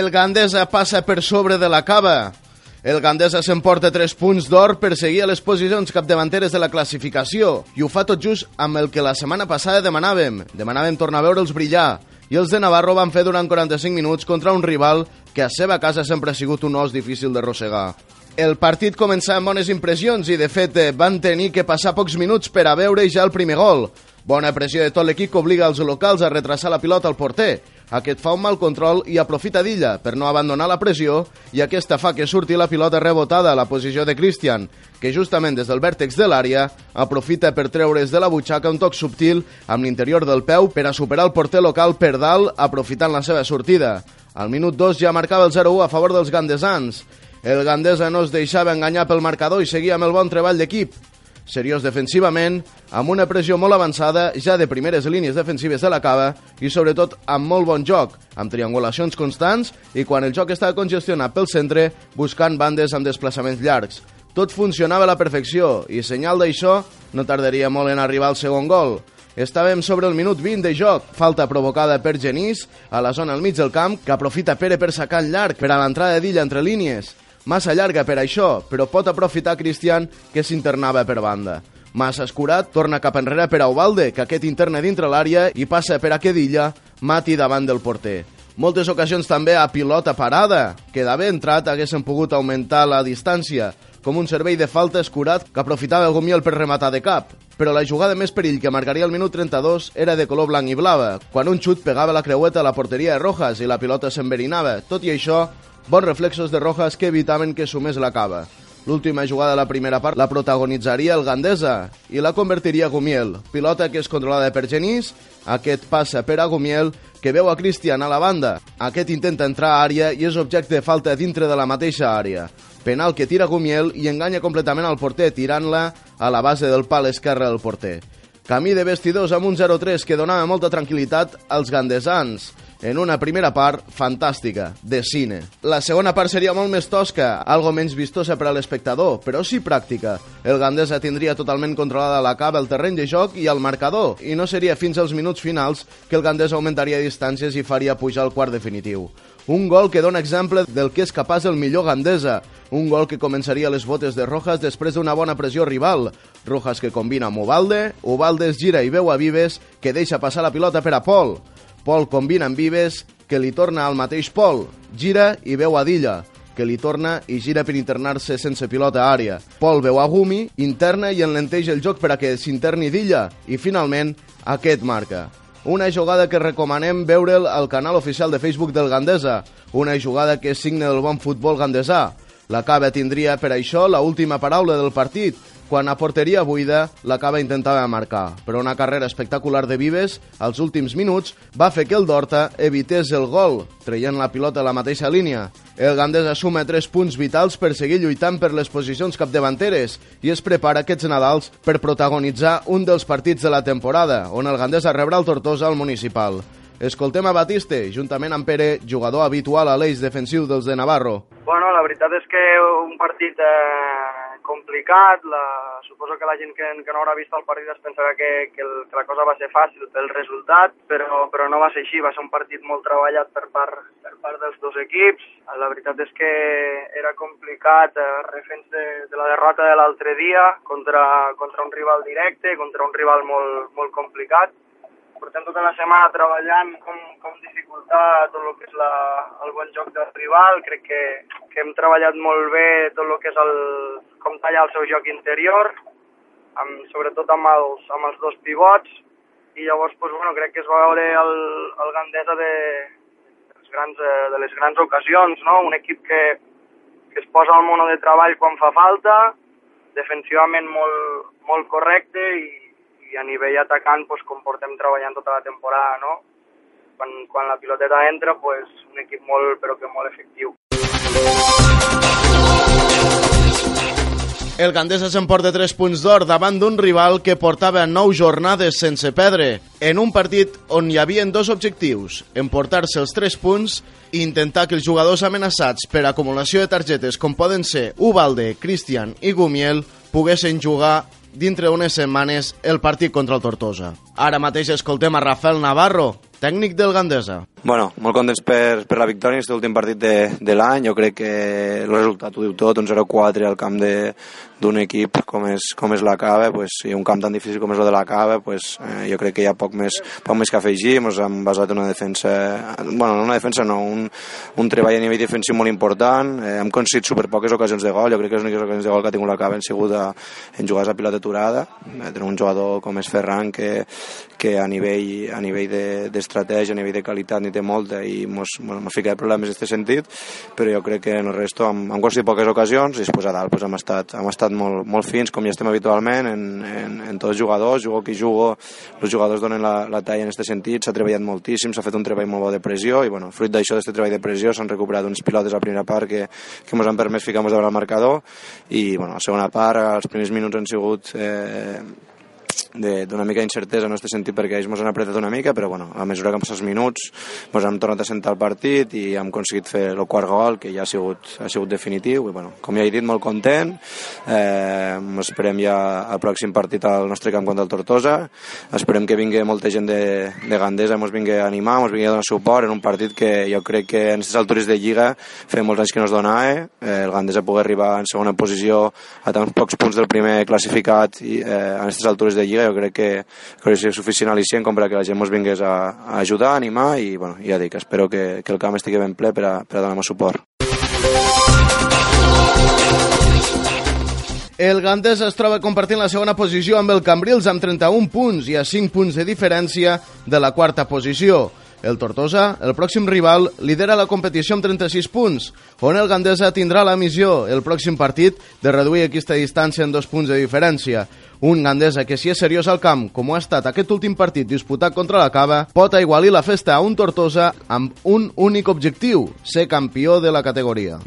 El Gandesa passa per sobre de la cava. El Gandesa s'emporta 3 punts d'or per seguir a les posicions capdavanteres de la classificació i ho fa tot just amb el que la setmana passada demanàvem. Demanàvem tornar a veure'ls brillar i els de Navarro van fer durant 45 minuts contra un rival que a seva casa sempre ha sigut un os difícil de rossegar. El partit començà amb bones impressions i, de fet, van tenir que passar pocs minuts per a veure ja el primer gol. Bona pressió de tot l'equip obliga els locals a retrasar la pilota al porter. Aquest fa un mal control i aprofita d'illa per no abandonar la pressió i aquesta fa que surti la pilota rebotada a la posició de Christian, que justament des del vèrtex de l'àrea aprofita per treure's de la butxaca un toc subtil amb l'interior del peu per a superar el porter local per dalt aprofitant la seva sortida. Al minut 2 ja marcava el 0-1 a favor dels gandesans. El Gandesa no es deixava enganyar pel marcador i seguia amb el bon treball d'equip. Seriós defensivament, amb una pressió molt avançada, ja de primeres línies defensives de la cava i sobretot amb molt bon joc, amb triangulacions constants i quan el joc estava congestionat pel centre, buscant bandes amb desplaçaments llargs. Tot funcionava a la perfecció i senyal d'això no tardaria molt en arribar al segon gol. Estàvem sobre el minut 20 de joc, falta provocada per Genís a la zona al mig del camp, que aprofita Pere per sacar llarg per a l'entrada d'illa entre línies. Massa llarga per això, però pot aprofitar Cristian, que s'internava per banda. Massa escurat, torna cap enrere per a Ubalde, que aquest interna dintre l'àrea i passa per a Quedilla, mati davant del porter. Moltes ocasions també a pilota parada, que d'haver entrat haguessin pogut augmentar la distància, com un servei de falta escurat que aprofitava el Gumiel per rematar de cap. Però la jugada més perill que marcaria el minut 32 era de color blanc i blava, quan un xut pegava la creueta a la porteria de Rojas i la pilota s'enverinava. Tot i això, bons reflexos de Rojas que evitaven que sumés la cava. L'última jugada de la primera part la protagonitzaria el Gandesa i la convertiria Gumiel. Pilota que és controlada per Genís, aquest passa per a Gumiel, que veu a Cristian a la banda. Aquest intenta entrar a àrea i és objecte de falta dintre de la mateixa àrea. Penal que tira Gumiel i enganya completament al porter, tirant-la a la base del pal esquerre del porter. Camí de vestidors amb un 0-3 que donava molta tranquil·litat als gandesans en una primera part fantàstica, de cine. La segona part seria molt més tosca, algo menys vistosa per a l'espectador, però sí pràctica. El Gandesa tindria totalment controlada la cava, el terreny de joc i el marcador, i no seria fins als minuts finals que el Gandesa augmentaria distàncies i faria pujar el quart definitiu. Un gol que dona exemple del que és capaç el millor Gandesa. Un gol que començaria les botes de Rojas després d'una bona pressió rival. Rojas que combina amb Ubalde, Ubalde es gira i veu a Vives que deixa passar la pilota per a Pol. Pol combina amb Vives, que li torna al mateix Pol. Gira i veu a Dilla, que li torna i gira per internar-se sense pilota a àrea. Pol veu a Gumi, interna i enlenteix el joc per a que s'interni Dilla. I finalment, aquest marca. Una jugada que recomanem veure'l al canal oficial de Facebook del Gandesa. Una jugada que és signe del bon futbol gandesà. La Cava tindria per això la última paraula del partit, quan a porteria buida, la Cava intentava marcar, però una carrera espectacular de Vives als últims minuts va fer que el Dorta evités el gol, traient la pilota a la mateixa línia. El Gandés assuma 3 punts vitals per seguir lluitant per les posicions capdavanteres i es prepara aquests Nadals per protagonitzar un dels partits de la temporada, on el Gandés rebrà el Tortosa al municipal. Escoltem a Batiste, juntament amb Pere, jugador habitual a l'eix defensiu dels de Navarro. Bueno, la veritat és que un partit eh, complicat, la, suposo que la gent que, que no haurà vist el partit es pensarà que, que, el, que la cosa va ser fàcil pel resultat, però, però no va ser així, va ser un partit molt treballat per part, per part dels dos equips. La veritat és que era complicat, eh, refents de, de la derrota de l'altre dia contra, contra un rival directe, contra un rival molt, molt complicat, portem tota la setmana treballant com, com dificultar tot el que és la, el bon joc del rival. Crec que, que hem treballat molt bé tot el que és el, com tallar el seu joc interior, amb, sobretot amb els, amb els dos pivots, i llavors pues, bueno, crec que es va veure el, el Gandesa de, les grans, eh, de les grans ocasions, no? un equip que, que es posa al mono de treball quan fa falta, defensivament molt, molt correcte i, i a nivell atacant, pues, com portem treballant tota la temporada, no? Quan, quan la piloteta entra, pues, un equip molt, però que molt efectiu. El Gandesa s'emporta 3 punts d'or davant d'un rival que portava 9 jornades sense perdre, en un partit on hi havia dos objectius, emportar-se els 3 punts i intentar que els jugadors amenaçats per acumulació de targetes com poden ser Ubalde, Cristian i Gumiel poguessin jugar dintre d'unes setmanes el partit contra el Tortosa. Ara mateix escoltem a Rafael Navarro, tècnic del Gandesa. Bueno, molt contents per, per la victòria en aquest últim partit de, de l'any. Jo crec que el resultat ho diu tot, un 0-4 al camp d'un equip com és, com és la Cava, pues, i un camp tan difícil com és el de la Cava, pues, eh, jo crec que hi ha poc més, poc més que afegir. Ens hem basat en una defensa, bueno, no una defensa, no, un, un treball a nivell defensiu molt important. Eh, hem aconseguit superpoques ocasions de gol. Jo crec que les úniques ocasions de gol que ha tingut la Cava han sigut a, en jugades a pilota aturada. Eh, tenim un jugador com és Ferran que, que a nivell, a nivell d'estratègia, de, a nivell de qualitat, ni té molta i mos, bueno, mos fica problemes en aquest sentit, però jo crec que en el resto hem, hem aconseguit poques ocasions i després a dalt pues, hem, estat, hem estat molt, molt fins, com ja estem habitualment, en, en, en tots els jugadors, jugo qui jugo, els jugadors donen la, la talla en aquest sentit, s'ha treballat moltíssim, s'ha fet un treball molt bo de pressió i bueno, fruit d'això, d'aquest treball de pressió, s'han recuperat uns pilotes a primera part que, que ens han permès ficar-nos davant el marcador i bueno, a segona part, els primers minuts han sigut eh, d'una mica d'incertesa en aquest sentit perquè ells ens han apretat una mica, però bueno, a mesura que han passat els minuts ens hem tornat a sentar el partit i hem aconseguit fer el quart gol que ja ha sigut, ha sigut definitiu i bueno, com ja he dit, molt content eh, esperem ja el pròxim partit al nostre camp contra el Tortosa esperem que vingui molta gent de, de Gandesa ens vingui a animar, ens vingui a donar suport en un partit que jo crec que en aquestes altures de Lliga fem molts anys que no es dona eh? el Gandesa pugui arribar en segona posició a tants pocs punts del primer classificat i, eh, en aquestes altures de Lliga jo crec que, que és suficient al·licient com per a que la gent ens vingués a, a ajudar, a animar i bueno, ja dic, espero que, que el camp estigui ben ple per a, per a donar-me suport. El Gandés es troba compartint la segona posició amb el Cambrils amb 31 punts i a 5 punts de diferència de la quarta posició. El Tortosa, el pròxim rival, lidera la competició amb 36 punts, on el Gandesa tindrà la missió, el pròxim partit, de reduir aquesta distància en dos punts de diferència. Un Gandesa que, si és seriós al camp, com ho ha estat aquest últim partit disputat contra la Cava, pot aigualir la festa a un Tortosa amb un únic objectiu, ser campió de la categoria.